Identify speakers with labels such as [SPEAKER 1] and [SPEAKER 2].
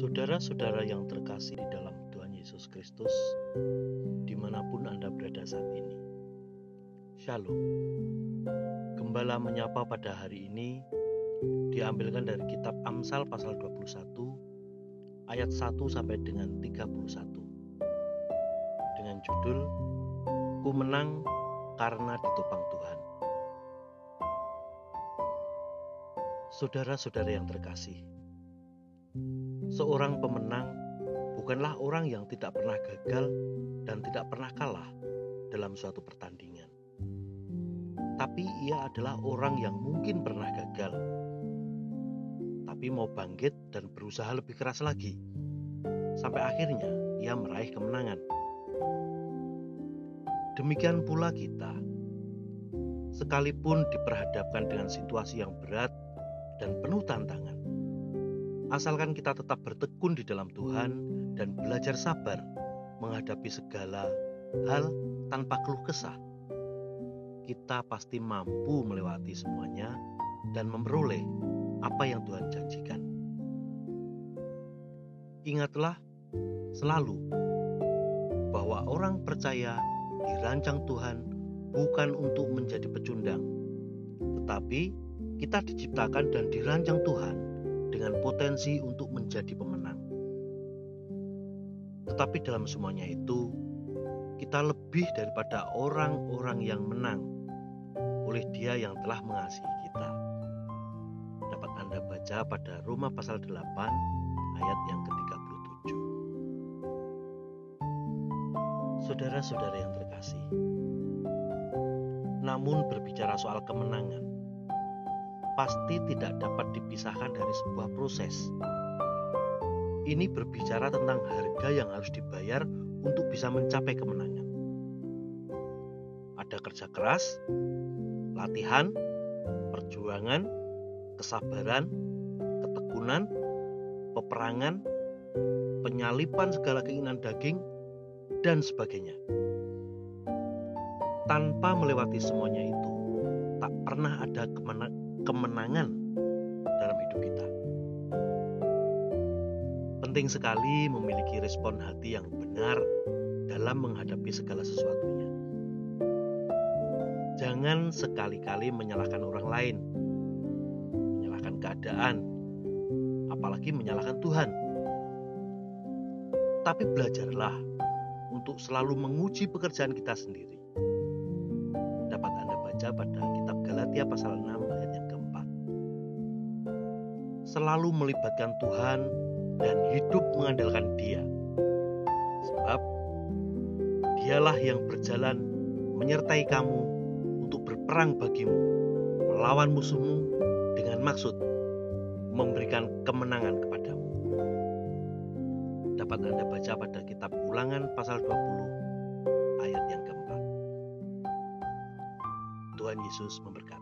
[SPEAKER 1] Saudara-saudara yang terkasih di dalam Tuhan Yesus Kristus, di mana pun Anda berada saat ini. Shalom. Gembala menyapa pada hari ini diambilkan dari kitab Amsal pasal 21 ayat 1 sampai dengan 31 dengan judul Ku menang karena ditopang Tuhan. Saudara-saudara yang terkasih, seorang pemenang bukanlah orang yang tidak pernah gagal dan tidak pernah kalah dalam suatu pertandingan. Tapi ia adalah orang yang mungkin pernah gagal, tapi mau bangkit dan berusaha lebih keras lagi, sampai akhirnya ia meraih kemenangan. Demikian pula kita, sekalipun diperhadapkan dengan situasi yang berat dan penuh tantangan, asalkan kita tetap bertekun di dalam Tuhan dan belajar sabar menghadapi segala hal tanpa keluh kesah, kita pasti mampu melewati semuanya dan memperoleh apa yang Tuhan janjikan. Ingatlah selalu bahwa orang percaya dirancang Tuhan bukan untuk menjadi pecundang, tetapi kita diciptakan dan dirancang Tuhan dengan potensi untuk menjadi pemenang. Tetapi dalam semuanya itu, kita lebih daripada orang-orang yang menang oleh Dia yang telah mengasihi kita. Dapat Anda baca pada Roma pasal 8 ayat yang ke-37. Saudara-saudara yang terkasih, namun berbicara soal kemenangan, pasti tidak dapat dipisahkan dari sebuah proses. Ini berbicara tentang harga yang harus dibayar untuk bisa mencapai kemenangan. Ada kerja keras, latihan, perjuangan, kesabaran, ketekunan, peperangan, penyalipan segala keinginan daging, dan sebagainya. Tanpa melewati semuanya itu, tak pernah ada kemenangan dalam hidup kita. Penting sekali memiliki respon hati yang benar dalam menghadapi segala sesuatunya. Jangan sekali-kali menyalahkan orang lain, menyalahkan keadaan, apalagi menyalahkan Tuhan. Tapi belajarlah untuk selalu menguji pekerjaan kita sendiri. Dapat Anda baca pada kitab Galatia pasal 6 ayat yang keempat. Selalu melibatkan Tuhan dan hidup mengandalkan Dia. Sebab Dialah yang berjalan menyertai kamu untuk berperang bagimu, melawan musuhmu dengan maksud memberikan kemenangan kepadamu dapat Anda baca pada kitab Ulangan pasal 20 ayat yang keempat. Tuhan Yesus memberkati.